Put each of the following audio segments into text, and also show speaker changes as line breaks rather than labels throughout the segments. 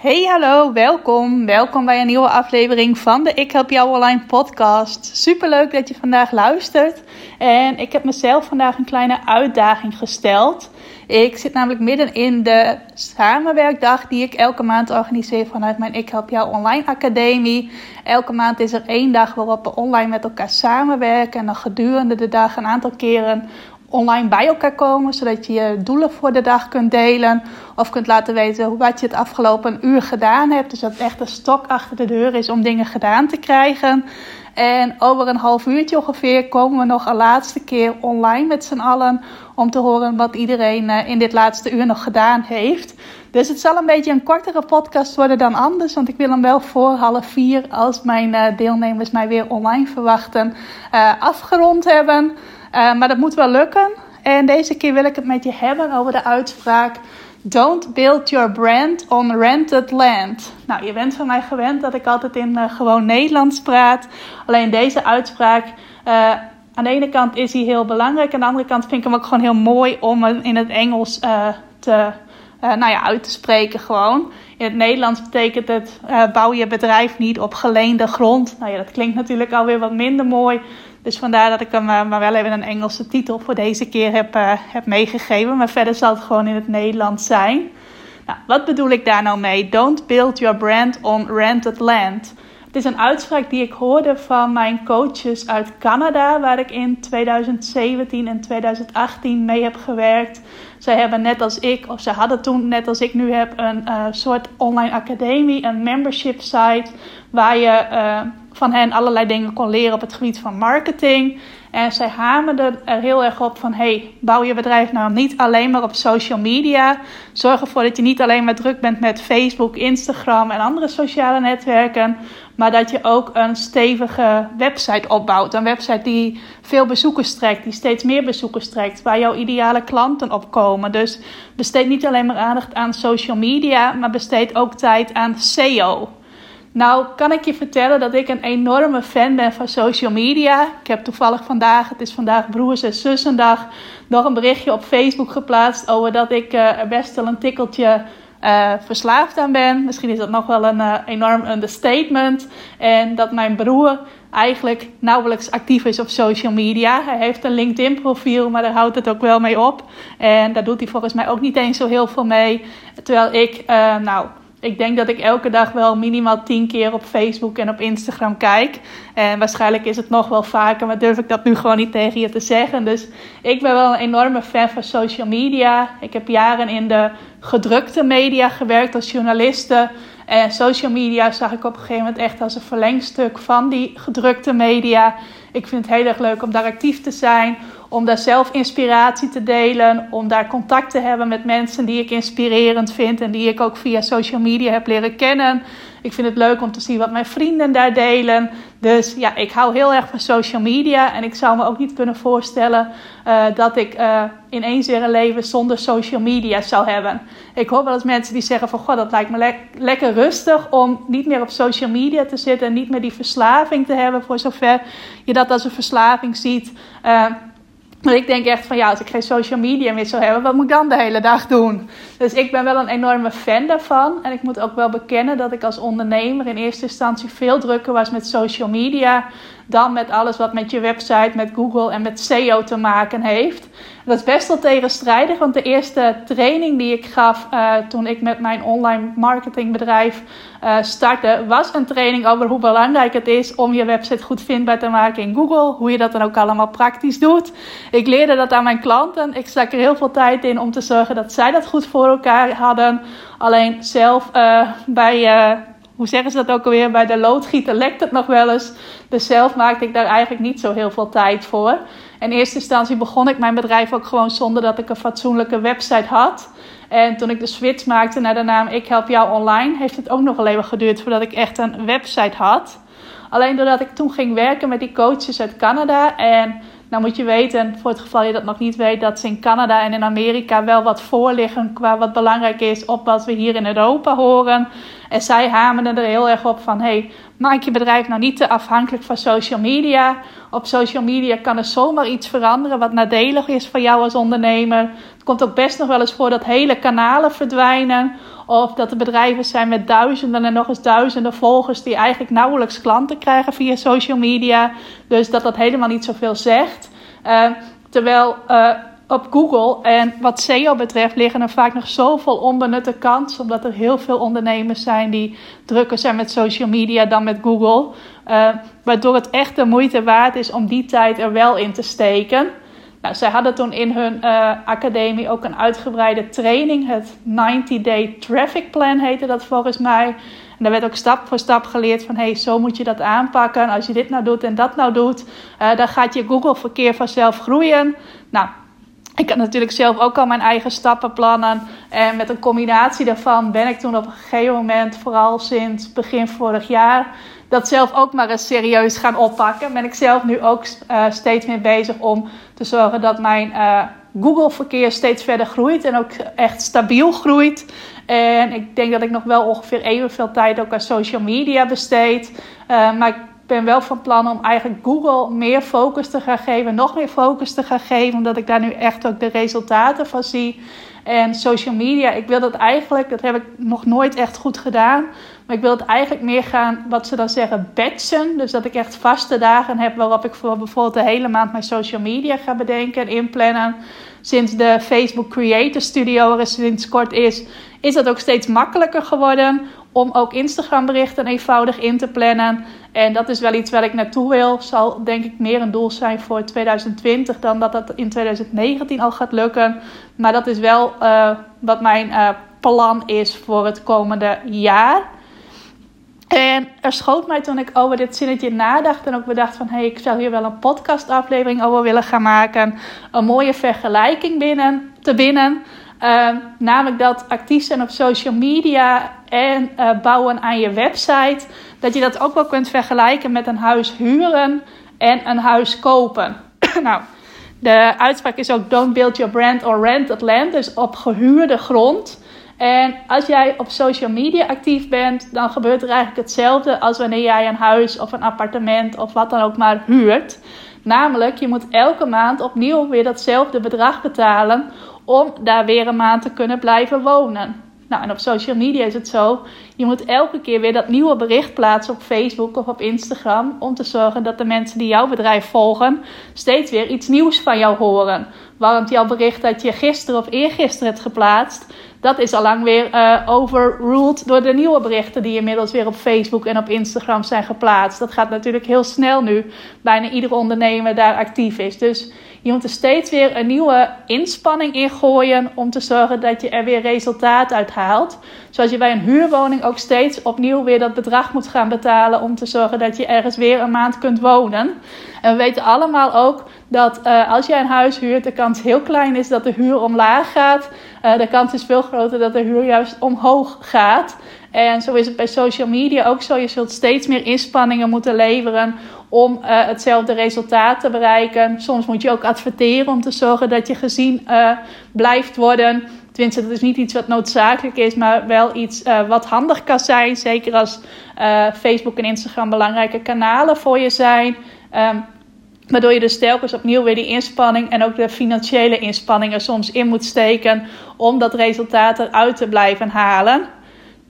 Hey, hallo, welkom. Welkom bij een nieuwe aflevering van de Ik Help Jou Online podcast. Super leuk dat je vandaag luistert. En ik heb mezelf vandaag een kleine uitdaging gesteld. Ik zit namelijk midden in de samenwerkdag die ik elke maand organiseer vanuit mijn Ik Help Jou Online Academie. Elke maand is er één dag waarop we online met elkaar samenwerken. En dan gedurende de dag een aantal keren online bij elkaar komen, zodat je je doelen voor de dag kunt delen of kunt laten weten wat je het afgelopen uur gedaan hebt. Dus dat het echt een stok achter de deur is om dingen gedaan te krijgen. En over een half uurtje ongeveer komen we nog een laatste keer online met z'n allen om te horen wat iedereen eh, in dit laatste uur nog gedaan heeft. Dus het zal een beetje een kortere podcast worden dan anders, want ik wil hem wel voor half vier, als mijn eh, deelnemers mij weer online verwachten, uh, afgerond hebben. Uh, maar dat moet wel lukken. En deze keer wil ik het met je hebben over de uitspraak: Don't build your brand on rented land. Nou, je bent van mij gewend dat ik altijd in uh, gewoon Nederlands praat. Alleen deze uitspraak. Uh, aan de ene kant is hij heel belangrijk. Aan de andere kant vind ik hem ook gewoon heel mooi om hem in het Engels te, nou ja, uit te spreken. Gewoon. In het Nederlands betekent het: bouw je bedrijf niet op geleende grond. Nou ja, dat klinkt natuurlijk alweer wat minder mooi. Dus vandaar dat ik hem uh, maar wel even een Engelse titel voor deze keer heb, uh, heb meegegeven. Maar verder zal het gewoon in het Nederlands zijn. Nou, wat bedoel ik daar nou mee? Don't build your brand on rented land. Het is een uitspraak die ik hoorde van mijn coaches uit Canada, waar ik in 2017 en 2018 mee heb gewerkt. Zij hebben net als ik, of ze hadden toen net als ik nu heb, een uh, soort online academie, een membership site, waar je van hen allerlei dingen kon leren op het gebied van marketing. En zij hamerden er heel erg op van: hey, bouw je bedrijf nou niet alleen maar op social media. Zorg ervoor dat je niet alleen maar druk bent met Facebook, Instagram en andere sociale netwerken. Maar dat je ook een stevige website opbouwt. Een website die veel bezoekers trekt, die steeds meer bezoekers trekt. Waar jouw ideale klanten op komen. Dus besteed niet alleen maar aandacht aan social media, maar besteed ook tijd aan SEO. Nou, kan ik je vertellen dat ik een enorme fan ben van social media. Ik heb toevallig vandaag, het is vandaag broers en zussendag, nog een berichtje op Facebook geplaatst over dat ik uh, er best wel een tikkeltje uh, verslaafd aan ben. Misschien is dat nog wel een uh, enorm understatement. En dat mijn broer eigenlijk nauwelijks actief is op social media. Hij heeft een LinkedIn profiel, maar daar houdt het ook wel mee op. En daar doet hij volgens mij ook niet eens zo heel veel mee. Terwijl ik, nou ik denk dat ik elke dag wel minimaal tien keer op Facebook en op Instagram kijk. En waarschijnlijk is het nog wel vaker, maar durf ik dat nu gewoon niet tegen je te zeggen. Dus ik ben wel een enorme fan van social media. Ik heb jaren in de gedrukte media gewerkt als journaliste. En social media zag ik op een gegeven moment echt als een verlengstuk van die gedrukte media. Ik vind het heel erg leuk om daar actief te zijn, om daar zelf inspiratie te delen, om daar contact te hebben met mensen die ik inspirerend vind en die ik ook via social media heb leren kennen. Ik vind het leuk om te zien wat mijn vrienden daar delen. Dus ja, ik hou heel erg van social media. En ik zou me ook niet kunnen voorstellen uh, dat ik uh, ineens weer een leven zonder social media zou hebben. Ik hoor wel eens mensen die zeggen van... God, dat lijkt me le lekker rustig om niet meer op social media te zitten... en niet meer die verslaving te hebben voor zover je dat als een verslaving ziet... Uh, maar ik denk echt van ja, als ik geen social media meer zou hebben, wat moet ik dan de hele dag doen? Dus ik ben wel een enorme fan daarvan. En ik moet ook wel bekennen dat ik als ondernemer in eerste instantie veel drukker was met social media dan met alles wat met je website, met Google en met SEO te maken heeft. Dat is best wel tegenstrijdig, want de eerste training die ik gaf uh, toen ik met mijn online marketingbedrijf uh, startte, was een training over hoe belangrijk het is om je website goed vindbaar te maken in Google. Hoe je dat dan ook allemaal praktisch doet. Ik leerde dat aan mijn klanten. Ik stak er heel veel tijd in om te zorgen dat zij dat goed voor elkaar hadden. Alleen zelf uh, bij hoe zeggen ze dat ook alweer? Bij de loodgieter lekt het nog wel eens. Dus zelf maakte ik daar eigenlijk niet zo heel veel tijd voor. In eerste instantie begon ik mijn bedrijf ook gewoon zonder dat ik een fatsoenlijke website had. En toen ik de switch maakte naar de naam Ik Help Jou Online, heeft het ook nog wel even geduurd voordat ik echt een website had. Alleen doordat ik toen ging werken met die coaches uit Canada en nou moet je weten, voor het geval je dat nog niet weet, dat ze in Canada en in Amerika wel wat voorliggen qua wat belangrijk is op wat we hier in Europa horen. En zij hamerden er heel erg op van, hey, maak je bedrijf nou niet te afhankelijk van social media. Op social media kan er zomaar iets veranderen wat nadelig is voor jou als ondernemer. Het komt ook best nog wel eens voor dat hele kanalen verdwijnen. Of dat er bedrijven zijn met duizenden en nog eens duizenden volgers die eigenlijk nauwelijks klanten krijgen via social media. Dus dat dat helemaal niet zoveel zegt. Uh, terwijl uh, op Google en wat SEO betreft liggen er vaak nog zoveel onbenutte kansen. Omdat er heel veel ondernemers zijn die drukker zijn met social media dan met Google. Uh, waardoor het echt de moeite waard is om die tijd er wel in te steken. Nou, zij hadden toen in hun uh, academie ook een uitgebreide training. Het 90-day traffic plan heette dat volgens mij. En daar werd ook stap voor stap geleerd van... hey, zo moet je dat aanpakken. Als je dit nou doet en dat nou doet... Uh, dan gaat je Google-verkeer vanzelf groeien. Nou, ik had natuurlijk zelf ook al mijn eigen stappenplannen. En met een combinatie daarvan ben ik toen op een gegeven moment... vooral sinds begin vorig jaar dat zelf ook maar eens serieus gaan oppakken. Ben ik zelf nu ook uh, steeds meer bezig om te zorgen dat mijn uh, Google-verkeer steeds verder groeit en ook echt stabiel groeit. En ik denk dat ik nog wel ongeveer evenveel tijd ook aan social media besteed. Uh, maar ik ben wel van plan om eigenlijk Google meer focus te gaan geven, nog meer focus te gaan geven, omdat ik daar nu echt ook de resultaten van zie. En social media, ik wil dat eigenlijk, dat heb ik nog nooit echt goed gedaan. Maar ik wil het eigenlijk meer gaan, wat ze dan zeggen, batchen. Dus dat ik echt vaste dagen heb waarop ik voor bijvoorbeeld de hele maand mijn social media ga bedenken en inplannen. Sinds de Facebook Creator Studio er sinds kort is, is dat ook steeds makkelijker geworden om ook Instagram berichten eenvoudig in te plannen. En dat is wel iets waar ik naartoe wil. Zal denk ik meer een doel zijn voor 2020 dan dat dat in 2019 al gaat lukken. Maar dat is wel uh, wat mijn uh, plan is voor het komende jaar. En er schoot mij toen ik over dit zinnetje nadacht en ook bedacht van... hé, hey, ik zou hier wel een podcastaflevering over willen gaan maken. Een mooie vergelijking binnen, te binnen. Uh, namelijk dat actief zijn op social media en uh, bouwen aan je website... dat je dat ook wel kunt vergelijken met een huis huren en een huis kopen. nou, de uitspraak is ook... don't build your brand or rent at land. Dus op gehuurde grond... En als jij op social media actief bent, dan gebeurt er eigenlijk hetzelfde als wanneer jij een huis of een appartement of wat dan ook maar huurt. Namelijk, je moet elke maand opnieuw weer datzelfde bedrag betalen om daar weer een maand te kunnen blijven wonen. Nou, en op social media is het zo. Je moet elke keer weer dat nieuwe bericht plaatsen op Facebook of op Instagram. Om te zorgen dat de mensen die jouw bedrijf volgen steeds weer iets nieuws van jou horen. Want jouw bericht dat je gisteren of eergisteren hebt geplaatst, dat is al lang weer uh, overruled door de nieuwe berichten die inmiddels weer op Facebook en op Instagram zijn geplaatst. Dat gaat natuurlijk heel snel nu. Bijna ieder ondernemer daar actief is. Dus je moet er steeds weer een nieuwe inspanning in gooien om te zorgen dat je er weer resultaat uit haalt. Zoals je bij een huurwoning ook steeds opnieuw weer dat bedrag moet gaan betalen om te zorgen dat je ergens weer een maand kunt wonen. En we weten allemaal ook dat uh, als jij een huis huurt, de kans heel klein is dat de huur omlaag gaat. Uh, de kans is veel groter dat de huur juist omhoog gaat. En zo is het bij social media ook zo. Je zult steeds meer inspanningen moeten leveren om uh, hetzelfde resultaat te bereiken. Soms moet je ook adverteren om te zorgen dat je gezien uh, blijft worden. Tenminste, dat is niet iets wat noodzakelijk is, maar wel iets uh, wat handig kan zijn. Zeker als Facebook en Instagram belangrijke kanalen voor je zijn. Um, Waardoor je dus telkens opnieuw weer die inspanning en ook de financiële inspanningen soms in moet steken om dat resultaat eruit te blijven halen.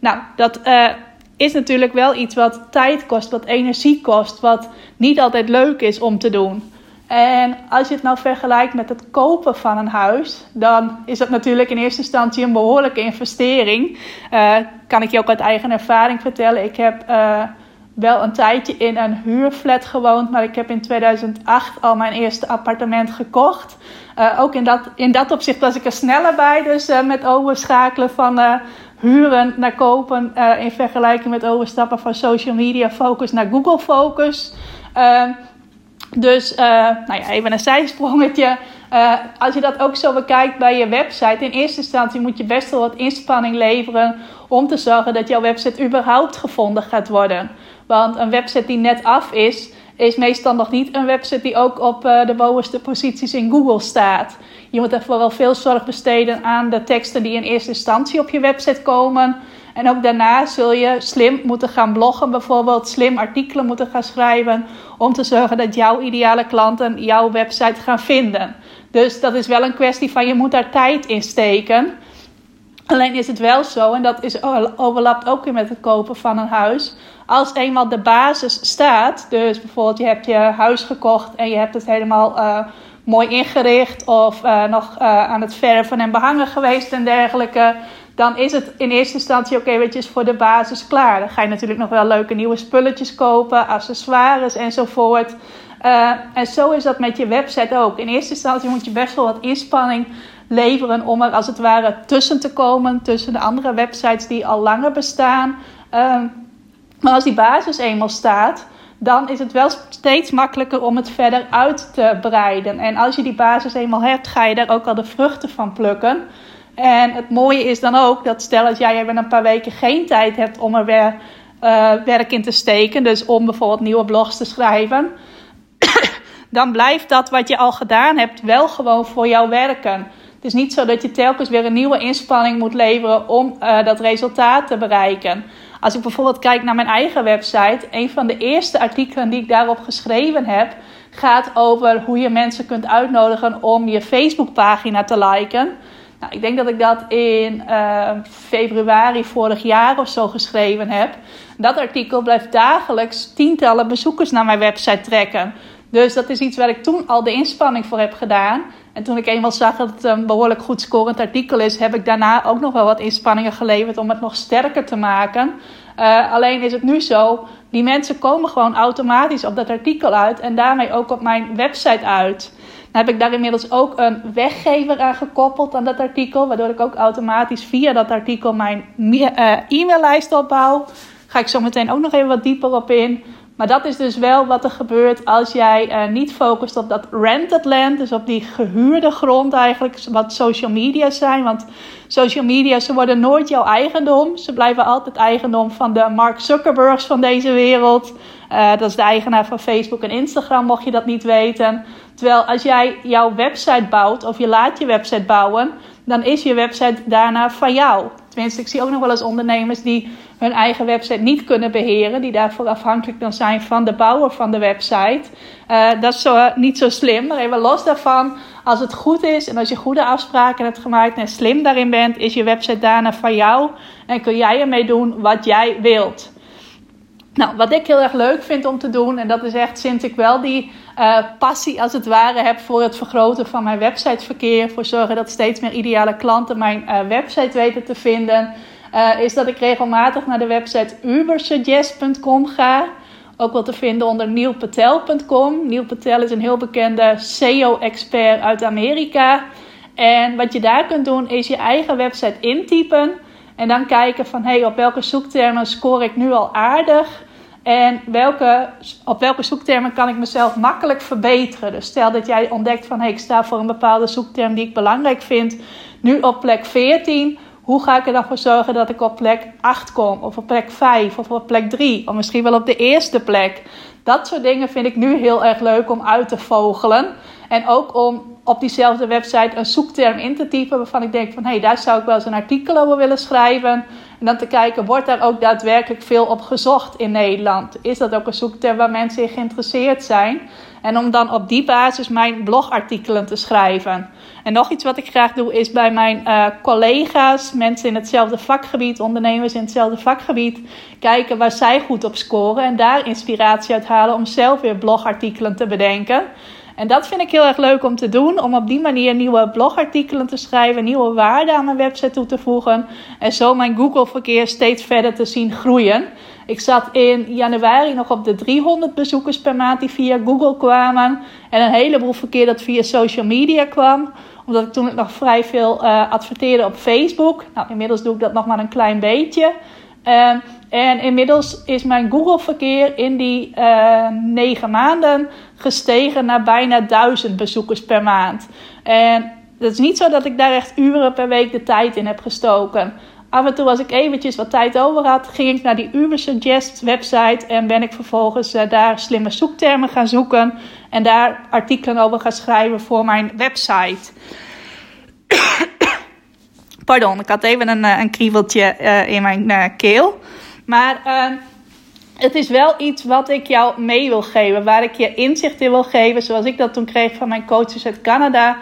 Nou, dat uh, is natuurlijk wel iets wat tijd kost, wat energie kost, wat niet altijd leuk is om te doen. En als je het nou vergelijkt met het kopen van een huis, dan is dat natuurlijk in eerste instantie een behoorlijke investering. Uh, kan ik je ook uit eigen ervaring vertellen. Ik heb uh, wel een tijdje in een huurflat gewoond, maar ik heb in 2008 al mijn eerste appartement gekocht. Ook in dat, in dat opzicht was ik er sneller bij, dus met overschakelen van, huren naar kopen uh, in vergelijking met overstappen van social media focus naar Google focus. Uh, dus uh, nou ja, even een zijsprongetje. Als je dat ook zo bekijkt bij je website, in eerste instantie moet je best wel wat inspanning leveren om te zorgen dat jouw website überhaupt gevonden gaat worden. Want een website die net af is, is meestal nog niet een website die ook op de bovenste posities in Google staat. Je moet er vooral veel zorg besteden aan de teksten die in eerste instantie op je website komen. En ook daarna zul je slim moeten gaan bloggen, bijvoorbeeld slim artikelen moeten gaan schrijven. Om te zorgen dat jouw ideale klanten jouw website gaan vinden. Dus dat is wel een kwestie van je moet daar tijd in steken. Alleen is het wel zo, en dat is, overlapt ook weer met het kopen van een huis. Als eenmaal de basis staat, dus bijvoorbeeld je hebt je huis gekocht en je hebt het helemaal uh, mooi ingericht of uh, nog uh, aan het verven en behangen geweest en dergelijke, dan is het in eerste instantie oké, je, voor de basis klaar. Dan ga je natuurlijk nog wel leuke nieuwe spulletjes kopen, accessoires enzovoort. Uh, en zo is dat met je website ook. In eerste instantie moet je best wel wat inspanning leveren om er als het ware tussen te komen, tussen de andere websites die al langer bestaan. Uh, maar als die basis eenmaal staat, dan is het wel steeds makkelijker om het verder uit te breiden. En als je die basis eenmaal hebt, ga je daar ook al de vruchten van plukken. En het mooie is dan ook dat stel dat jij even een paar weken geen tijd hebt om er weer uh, werk in te steken, dus om bijvoorbeeld nieuwe blogs te schrijven, dan blijft dat wat je al gedaan hebt wel gewoon voor jou werken. Het is niet zo dat je telkens weer een nieuwe inspanning moet leveren om uh, dat resultaat te bereiken. Als ik bijvoorbeeld kijk naar mijn eigen website, een van de eerste artikelen die ik daarop geschreven heb, gaat over hoe je mensen kunt uitnodigen om je Facebookpagina te liken. Nou, ik denk dat ik dat in uh, februari vorig jaar of zo geschreven heb. Dat artikel blijft dagelijks tientallen bezoekers naar mijn website trekken. Dus dat is iets waar ik toen al de inspanning voor heb gedaan. En toen ik eenmaal zag dat het een behoorlijk goed scorend artikel is, heb ik daarna ook nog wel wat inspanningen geleverd om het nog sterker te maken. Uh, alleen is het nu zo, die mensen komen gewoon automatisch op dat artikel uit en daarmee ook op mijn website uit. Dan heb ik daar inmiddels ook een weggever aan gekoppeld aan dat artikel, waardoor ik ook automatisch via dat artikel mijn uh, e-maillijst opbouw. Ga ik zo meteen ook nog even wat dieper op in. Maar dat is dus wel wat er gebeurt als jij uh, niet focust op dat rented land, dus op die gehuurde grond eigenlijk, wat social media zijn. Want social media, ze worden nooit jouw eigendom. Ze blijven altijd eigendom van de Mark Zuckerbergs van deze wereld. Uh, dat is de eigenaar van Facebook en Instagram, mocht je dat niet weten. Terwijl als jij jouw website bouwt of je laat je website bouwen, dan is je website daarna van jou. Tenminste, ik zie ook nog wel eens ondernemers die hun eigen website niet kunnen beheren, die daarvoor afhankelijk dan zijn van de bouwer van de website. Uh, dat is zo, niet zo slim. Maar even los daarvan, als het goed is en als je goede afspraken hebt gemaakt en slim daarin bent, is je website daarna van jou en kun jij ermee doen wat jij wilt. Nou, wat ik heel erg leuk vind om te doen, en dat is echt sinds ik wel die uh, passie als het ware heb voor het vergroten van mijn websiteverkeer, voor zorgen dat steeds meer ideale klanten mijn website weten te vinden, uh, is dat ik regelmatig naar de website ubersuggest.com ga. Ook wel te vinden onder neilpatel.com. Neil Patel is een heel bekende SEO-expert uit Amerika. En wat je daar kunt doen is je eigen website intypen. En dan kijken van hey, op welke zoektermen score ik nu al aardig. En welke, op welke zoektermen kan ik mezelf makkelijk verbeteren? Dus stel dat jij ontdekt van hey, ik sta voor een bepaalde zoekterm die ik belangrijk vind. Nu op plek 14 hoe ga ik er dan voor zorgen dat ik op plek 8 kom? Of op plek 5? Of op plek 3? Of misschien wel op de eerste plek? Dat soort dingen vind ik nu heel erg leuk om uit te vogelen. En ook om op diezelfde website een zoekterm in te typen waarvan ik denk van hé, hey, daar zou ik wel eens een artikel over willen schrijven. En dan te kijken, wordt daar ook daadwerkelijk veel op gezocht in Nederland? Is dat ook een zoekterm waar mensen in geïnteresseerd zijn? En om dan op die basis mijn blogartikelen te schrijven. En nog iets wat ik graag doe is bij mijn uh, collega's, mensen in hetzelfde vakgebied, ondernemers in hetzelfde vakgebied, kijken waar zij goed op scoren en daar inspiratie uit halen om zelf weer blogartikelen te bedenken. En dat vind ik heel erg leuk om te doen, om op die manier nieuwe blogartikelen te schrijven, nieuwe waarden aan mijn website toe te voegen en zo mijn Google-verkeer steeds verder te zien groeien. Ik zat in januari nog op de 300 bezoekers per maand die via Google kwamen. En een heleboel verkeer dat via social media kwam. Omdat ik toen nog vrij veel uh, adverteerde op Facebook. Nou, inmiddels doe ik dat nog maar een klein beetje. Uh, en inmiddels is mijn Google-verkeer in die uh, negen maanden gestegen naar bijna duizend bezoekers per maand. En het is niet zo dat ik daar echt uren per week de tijd in heb gestoken. Af en toe als ik eventjes wat tijd over had, ging ik naar die Ubersuggest website en ben ik vervolgens uh, daar slimme zoektermen gaan zoeken en daar artikelen over gaan schrijven voor mijn website. Pardon, ik had even een, eh, een kriebeltje uh, in mijn uh, keel. Maar ehm, het is wel iets wat ik jou mee wil geven, waar ik je inzicht in wil geven. Zoals ik dat toen kreeg van mijn coaches uit Canada,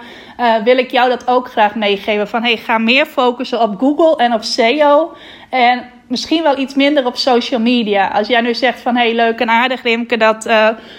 wil ik jou dat ook graag meegeven. Van hey, ga meer focussen op Google en op SEO. En misschien wel iets minder op social media. Als jij nu zegt van hey, leuk en aardig, Rimke, dat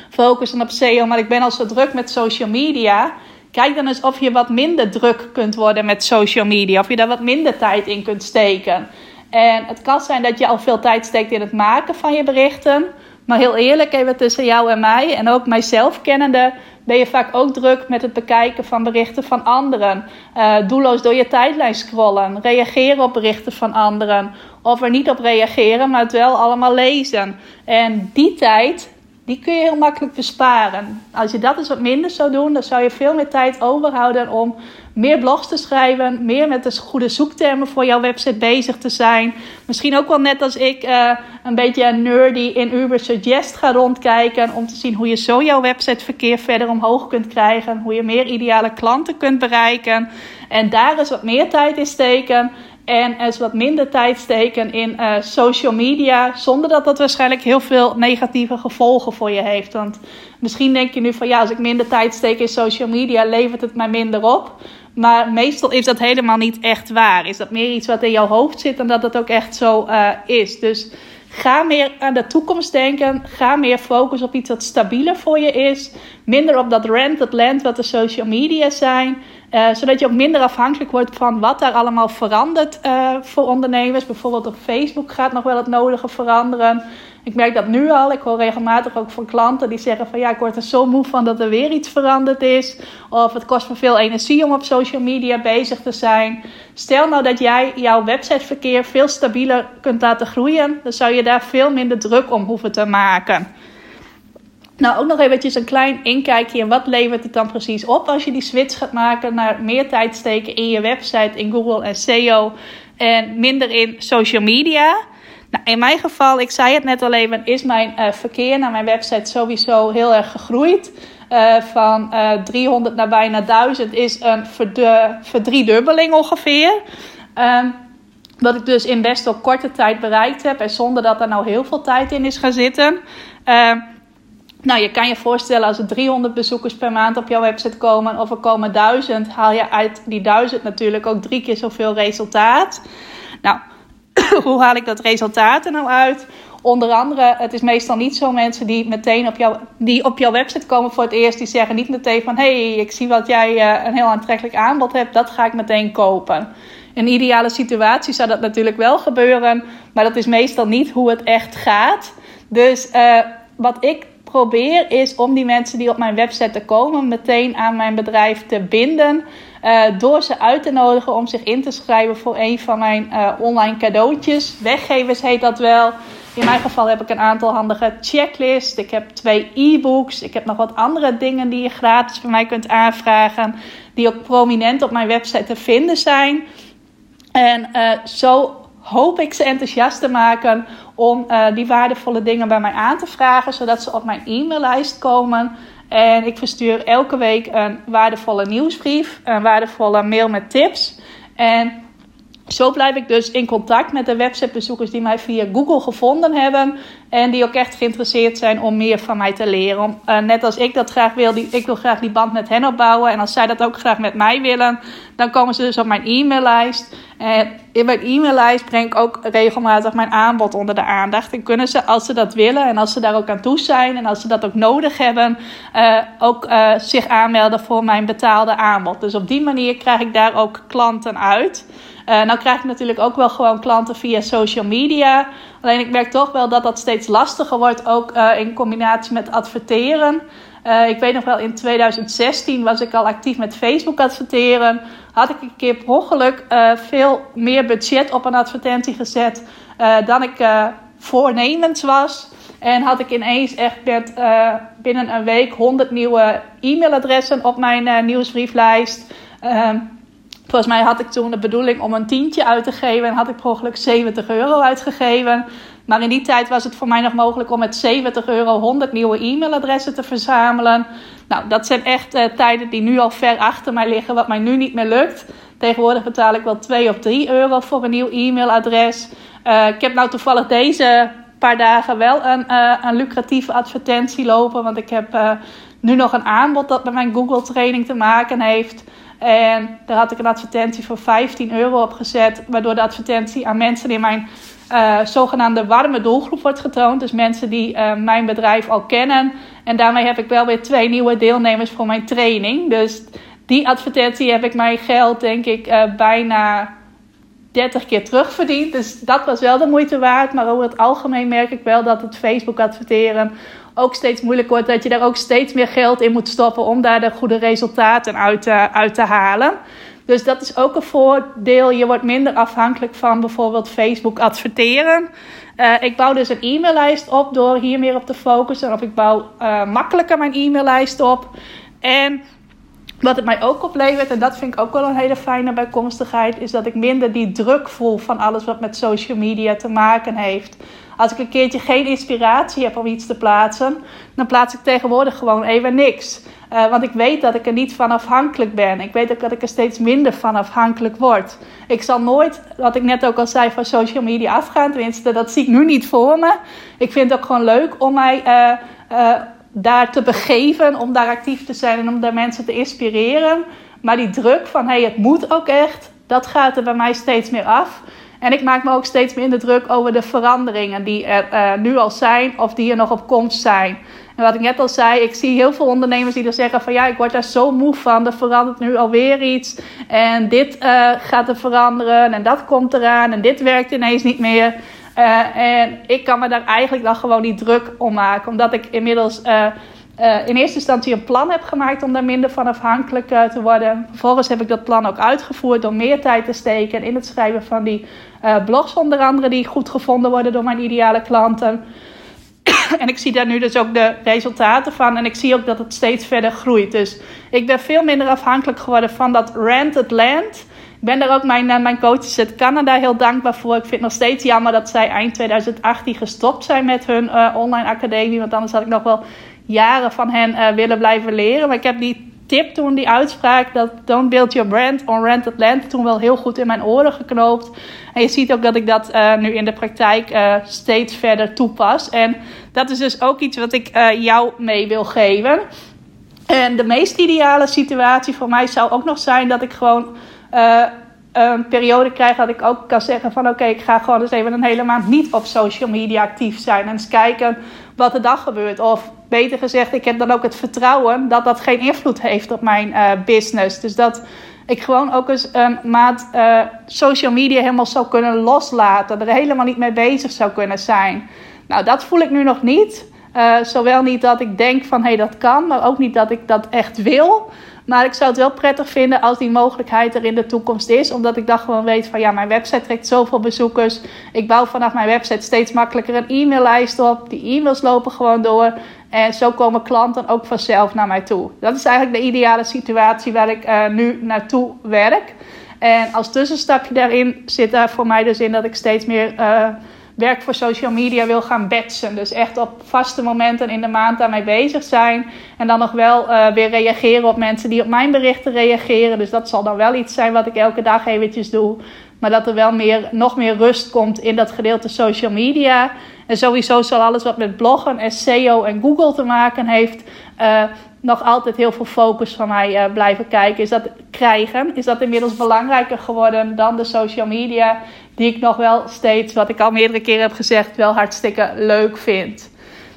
focussen op SEO, maar ik ben al zo druk met social media Kijk dan eens of je wat minder druk kunt worden met social media. Of je daar wat minder tijd in kunt steken. En het kan zijn dat je al veel tijd steekt in het maken van je berichten. Maar heel eerlijk, even tussen jou en mij en ook mijzelf kennende, ben je vaak ook druk met het bekijken van berichten van anderen. Uh, doelloos door je tijdlijn scrollen, reageren op berichten van anderen. Of er niet op reageren, maar het wel allemaal lezen. En die tijd, die kun je heel makkelijk besparen. Als je dat eens wat minder zou doen, dan zou je veel meer tijd overhouden om meer blogs te schrijven, meer met de goede zoektermen voor jouw website bezig te zijn. Misschien ook wel net als ik uh, een beetje nerdy in Uber Suggest ga rondkijken om te zien hoe je zo jouw websiteverkeer verder omhoog kunt krijgen, hoe je meer ideale klanten kunt bereiken en daar eens wat meer tijd in steken. En eens wat minder tijd steken in uh, social media. Zonder dat dat waarschijnlijk heel veel negatieve gevolgen voor je heeft. Want misschien denk je nu van ja, als ik minder tijd steek in social media, levert het mij minder op. Maar meestal is dat helemaal niet echt waar. Is dat meer iets wat in jouw hoofd zit dan dat het ook echt zo uh, is. Dus ga meer aan de toekomst denken. Ga meer focussen op iets wat stabieler voor je is. Minder op dat rented land wat de social media zijn. Uh, zodat je ook minder afhankelijk wordt van wat daar allemaal verandert uh, voor ondernemers. Bijvoorbeeld op Facebook gaat nog wel het nodige veranderen. Ik merk dat nu al. Ik hoor regelmatig ook van klanten die zeggen van ja, ik word er zo moe van dat er weer iets veranderd is. Of het kost me veel energie om op social media bezig te zijn. Stel nou dat jij jouw websiteverkeer veel stabieler kunt laten groeien. Dan zou je daar veel minder druk om hoeven te maken. Nou, ook nog eventjes een klein inkijkje in wat levert het dan precies op als je die switch gaat maken naar meer tijd steken in je website, in Google en SEO en minder in social media. Nou, in mijn geval, ik zei het net al even, is mijn uh, verkeer naar mijn website sowieso heel erg gegroeid. Uh, van uh, eh, 300 naar bijna 1000 is een verdriedubbeling ongeveer. Um, wat ik dus in best wel korte tijd bereikt heb en zonder dat er nou heel veel tijd in is gaan zitten. Uh, nou, je kan je voorstellen als er 300 bezoekers per maand op jouw website komen of er komen 1000, haal je uit die 1000 natuurlijk ook drie keer zoveel resultaat. Nou, hoe haal ik dat resultaat er nou uit? Onder andere, het is meestal niet zo mensen die meteen op, jou, die op jouw website komen voor het eerst. Die zeggen niet meteen van, hé, hey, ik zie wat jij uh, een heel aantrekkelijk aanbod hebt. Dat ga ik meteen kopen. In een ideale situatie zou dat natuurlijk wel gebeuren. Maar dat is meestal niet hoe het echt gaat. Dus uh, wat ik probeer is om die mensen die op mijn website te komen meteen aan mijn bedrijf te binden. Uh, door ze uit te nodigen om zich in te schrijven voor een van mijn uh, online cadeautjes. Weggevers heet dat wel. In mijn geval heb ik een aantal handige checklists. Ik heb twee e-books. Ik heb nog wat andere dingen die je gratis bij mij kunt aanvragen. Die ook prominent op mijn website te vinden zijn. En uh, zo hoop ik ze enthousiast te maken om uh, die waardevolle dingen bij mij aan te vragen, zodat ze op mijn e-maillijst komen. En ik verstuur elke week een waardevolle nieuwsbrief, een waardevolle mail met tips. En zo blijf ik dus in contact met de websitebezoekers die mij via Google gevonden hebben. En die ook echt geïnteresseerd zijn om meer van mij te leren. Uh, net als ik dat graag wil, ik wil graag die band met hen opbouwen. En als zij dat ook graag met mij willen, dan komen ze dus op mijn e-maillijst. En in mijn e-maillijst breng ik ook regelmatig mijn aanbod onder de aandacht. En kunnen ze, als ze dat willen en als ze daar ook aan toe zijn en als ze dat ook nodig hebben, uh, ook uh, zich aanmelden voor mijn betaalde aanbod. Dus op die manier krijg ik daar ook klanten uit. Uh, nou krijg ik natuurlijk ook wel gewoon klanten via social media. Alleen ik merk toch wel dat dat steeds lastiger wordt, ook uh, in combinatie met adverteren. Uh, ik weet nog wel, in 2016 was ik al actief met Facebook adverteren. Had ik een keer per ongeluk veel meer budget op een advertentie gezet dan ik voornemens was. En had ik ineens echt met, binnen een week 100 nieuwe e-mailadressen op mijn nieuwsbrieflijst. Ehm, Volgens mij had ik toen de bedoeling om een tientje uit te geven en had ik per ongeluk 70 euro uitgegeven. Maar in die tijd was het voor mij nog mogelijk om met 70 euro 100 nieuwe e-mailadressen te verzamelen. Nou, dat zijn echt uh, tijden die nu al ver achter mij liggen, wat mij nu niet meer lukt. Tegenwoordig betaal ik wel 2 of 3 euro voor een nieuw e-mailadres. Uh, ik heb nou toevallig deze paar dagen wel een, uh, een lucratieve advertentie lopen. Want ik heb nu nog een aanbod dat met mijn Google training te maken heeft. En daar had ik een advertentie voor 15 euro op gezet. Waardoor de advertentie aan mensen in mijn uh, zogenaamde warme doelgroep wordt getoond. Dus mensen die uh, mijn bedrijf al kennen. En daarmee heb ik wel weer twee nieuwe deelnemers voor mijn training. Dus die advertentie heb ik mijn geld, denk ik, uh, bijna 30 keer terugverdiend. Dus dat was wel de moeite waard. Maar over het algemeen merk ik wel dat het Facebook adverteren ook steeds moeilijker wordt. Dat je daar ook steeds meer geld in moet stoppen om daar de goede resultaten uit, uh, uit te halen. Dus dat is ook een voordeel. Je wordt minder afhankelijk van bijvoorbeeld Facebook adverteren. Uh, ik bouw dus een e-maillijst op door hier meer op te focussen. Of ik bouw uh, makkelijker mijn e-maillijst op. En wat het mij ook oplevert, en dat vind ik ook wel een hele fijne bijkomstigheid, is dat ik minder die druk voel van alles wat met social media te maken heeft. Als ik een keertje geen inspiratie heb om iets te plaatsen, dan plaats ik tegenwoordig gewoon even niks. Uh, want ik weet dat ik er niet van afhankelijk ben. Ik weet ook dat ik er steeds minder van afhankelijk word. Ik zal nooit, wat ik net ook al zei, van social media afgaan. Tenminste, dat zie ik nu niet voor me. Ik vind het ook gewoon leuk om mij uh, uh, daar te begeven, om daar actief te zijn en om daar mensen te inspireren. Maar die druk van hey, het moet ook echt, dat gaat er bij mij steeds meer af. En ik maak me ook steeds minder druk over de veranderingen die er uh, nu al zijn of die er nog op komst zijn. En wat ik net al zei, ik zie heel veel ondernemers die er zeggen van ja, ik word daar zo moe van. Er verandert nu alweer iets. En dit uh, gaat er veranderen en dat komt eraan en dit werkt ineens niet meer. Uh, en ik kan me daar eigenlijk dan gewoon niet druk om maken. Omdat ik inmiddels uh, in eerste instantie een plan heb gemaakt om daar minder van afhankelijk te worden. Vervolgens heb ik dat plan ook uitgevoerd door meer tijd te steken in het schrijven van die blogs onder andere die goed gevonden worden door mijn ideale klanten. en ik zie daar nu dus ook de resultaten van. En ik zie ook dat het steeds verder groeit. Dus ik ben veel minder afhankelijk geworden van dat rented land. Ik ben daar ook mijn, eh, mijn coaches uit Canada heel dankbaar voor. Ik vind het nog steeds jammer dat zij eind 2018 gestopt zijn met hun online academie. Want anders had ik nog wel jaren van hen uh, willen blijven leren. Maar ik heb die tip toen, die uitspraak, dat don't build your brand on rented land, toen wel heel goed in mijn oren geknoopt. En je ziet ook dat ik dat uh, nu in de praktijk uh, steeds verder toepas. En dat is dus ook iets wat ik jou mee wil geven. En de meest ideale situatie voor mij zou ook nog zijn dat ik gewoon een periode krijg dat ik ook kan zeggen van oké, ik ga gewoon eens even een hele maand niet op social media actief zijn. En eens kijken wat er dan gebeurt. Of beter gezegd, ik heb dan ook het vertrouwen dat dat geen invloed heeft op mijn uh, business. Dus dat ik gewoon ook eens een maand uh, social media helemaal zou kunnen loslaten. Er helemaal niet mee bezig zou kunnen zijn. Nou, dat voel ik nu nog niet. Uh, zowel niet dat ik denk van hé, hey, dat kan, maar ook niet dat ik dat echt wil. Maar ik zou het wel prettig vinden als die mogelijkheid er in de toekomst is. Omdat ik dan gewoon weet van ja, mijn website trekt zoveel bezoekers. Ik bouw vanaf mijn website steeds makkelijker een e-maillijst op. Die e-mails lopen gewoon door. En zo komen klanten ook vanzelf naar mij toe. Dat is eigenlijk de ideale situatie waar ik uh, nu naartoe werk. En als tussenstapje daarin zit daar voor mij dus in dat ik steeds meer... Uh, werk voor social media wil gaan batchen. Dus echt op vaste momenten in de maand daarmee bezig zijn. En dan nog wel uh, weer reageren op mensen die op mijn berichten reageren. Dus dat zal dan wel iets zijn wat ik elke dag eventjes doe. Maar dat er wel meer, nog meer rust komt in dat gedeelte social media. En sowieso zal alles wat met bloggen en SEO en Google te maken heeft. Uh, nog altijd heel veel focus van mij uh, blijven kijken. Is dat krijgen? Is dat inmiddels belangrijker geworden dan de social media? Die ik nog wel steeds, wat ik al meerdere keren heb gezegd, wel hartstikke leuk vind.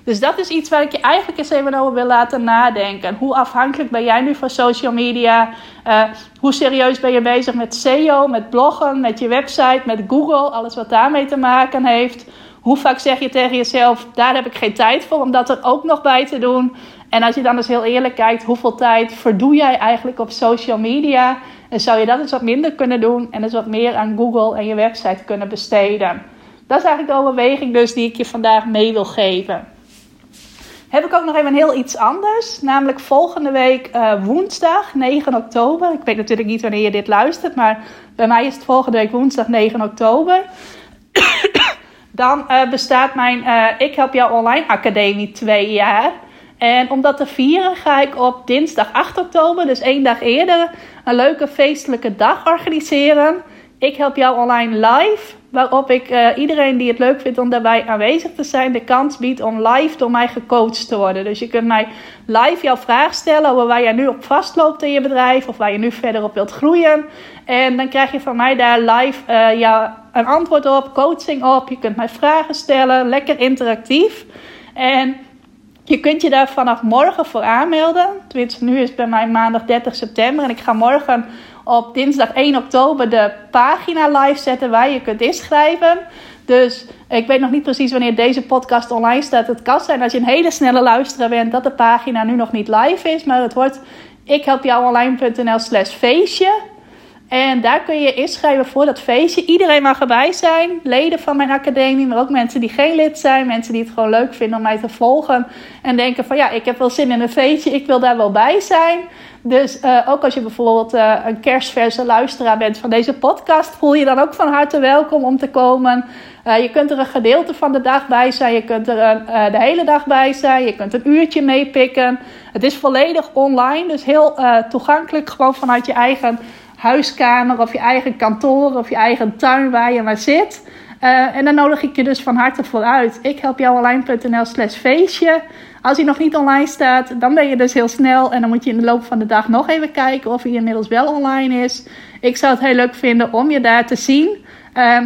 Dus dat is iets waar ik je eigenlijk eens even over wil laten nadenken. Hoe afhankelijk ben jij nu van social media? Uh, hoe serieus ben je bezig met SEO, met bloggen, met je website, met Google, alles wat daarmee te maken heeft? hoe vaak zeg je tegen jezelf, daar heb ik geen tijd voor om dat er ook nog bij te doen. En als je dan eens heel eerlijk kijkt, hoeveel tijd verdoe jij eigenlijk op social media? En zou je dat eens wat minder kunnen doen en eens wat meer aan Google en je website kunnen besteden? Dat is eigenlijk de overweging dus die ik je vandaag mee wil geven. Heb ik ook nog even heel iets anders. Namelijk volgende week uh, woensdag 9 oktober. Ik weet natuurlijk niet wanneer je dit luistert. Maar bij mij is het volgende week woensdag 9 oktober. Dan uh, bestaat mijn uh, Ik Help Jou Online Academie twee jaar. En om dat te vieren ga ik op dinsdag 8 oktober, dus één dag eerder, een leuke feestelijke dag organiseren. Ik help jou online live, waarop ik uh, iedereen die het leuk vindt om daarbij aanwezig te zijn, de kans biedt om live door mij gecoacht te worden. Dus je kunt mij live jouw vraag stellen over waar jij nu op vastloopt in je bedrijf of waar je nu verder op wilt groeien. En dan krijg je van mij daar live uh, een antwoord op, coaching op. Je kunt mij vragen stellen, lekker interactief. En je kunt je daar vanaf morgen voor aanmelden. Nu is bij mij maandag 30 september. En ik ga morgen op dinsdag 1 oktober de pagina live zetten waar je kunt inschrijven. Dus ik weet nog niet precies wanneer deze podcast online staat. Het kan zijn als je een hele snelle luisteraar bent dat de pagina nu nog niet live is. Maar het wordt ikhelpjouonline.nl slash feestje. En daar kun je inschrijven voor dat feestje. Iedereen mag erbij zijn. Leden van mijn academie, maar ook mensen die geen lid zijn. Mensen die het gewoon leuk vinden om mij te volgen. En denken van ja, ik heb wel zin in een feestje. Ik wil daar wel bij zijn. Dus uh, ook als je bijvoorbeeld uh, een kerstverse luisteraar bent van deze podcast, voel je dan ook van harte welkom om te komen. Uh, je kunt er een gedeelte van de dag bij zijn, je kunt er een, de hele dag bij zijn, je kunt een uurtje meepikken. Het is volledig online, dus heel toegankelijk, gewoon vanuit je eigen huiskamer of je eigen kantoor of je eigen tuin waar je maar zit. Uh, en dan nodig ik je dus van harte voor uit. Ik help jou online.nl slash feestje. Als hij nog niet online staat, dan ben je dus heel snel. En dan moet je in de loop van de dag nog even kijken of hij inmiddels wel online is. Ik zou het heel leuk vinden om je daar te zien. Uh,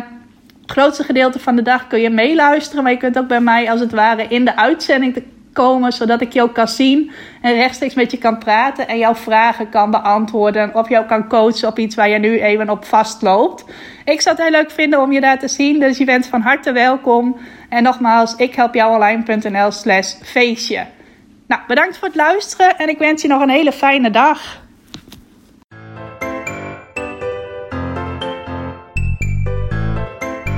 het grootste gedeelte van de dag kun je meeluisteren. Maar je kunt ook bij mij als het ware in de uitzending komen, zodat ik jou kan zien en rechtstreeks met je kan praten en jouw vragen kan beantwoorden of jou kan coachen op iets waar je nu even op vastloopt. Ik zou het heel leuk vinden om je daar te zien, dus je bent van harte welkom. En nogmaals, ik help jou online.nl slash feestje. Nou, bedankt voor het luisteren en ik wens je nog een hele fijne dag.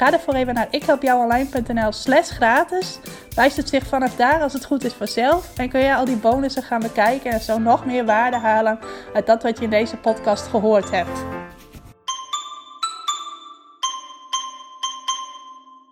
Ga ervoor even naar ikhelpjouonline.nl slash gratis. Wijst het zich vanaf daar als het goed is vanzelf. En kun je al die bonussen gaan bekijken en zo nog meer waarde halen uit dat wat je in deze podcast gehoord hebt.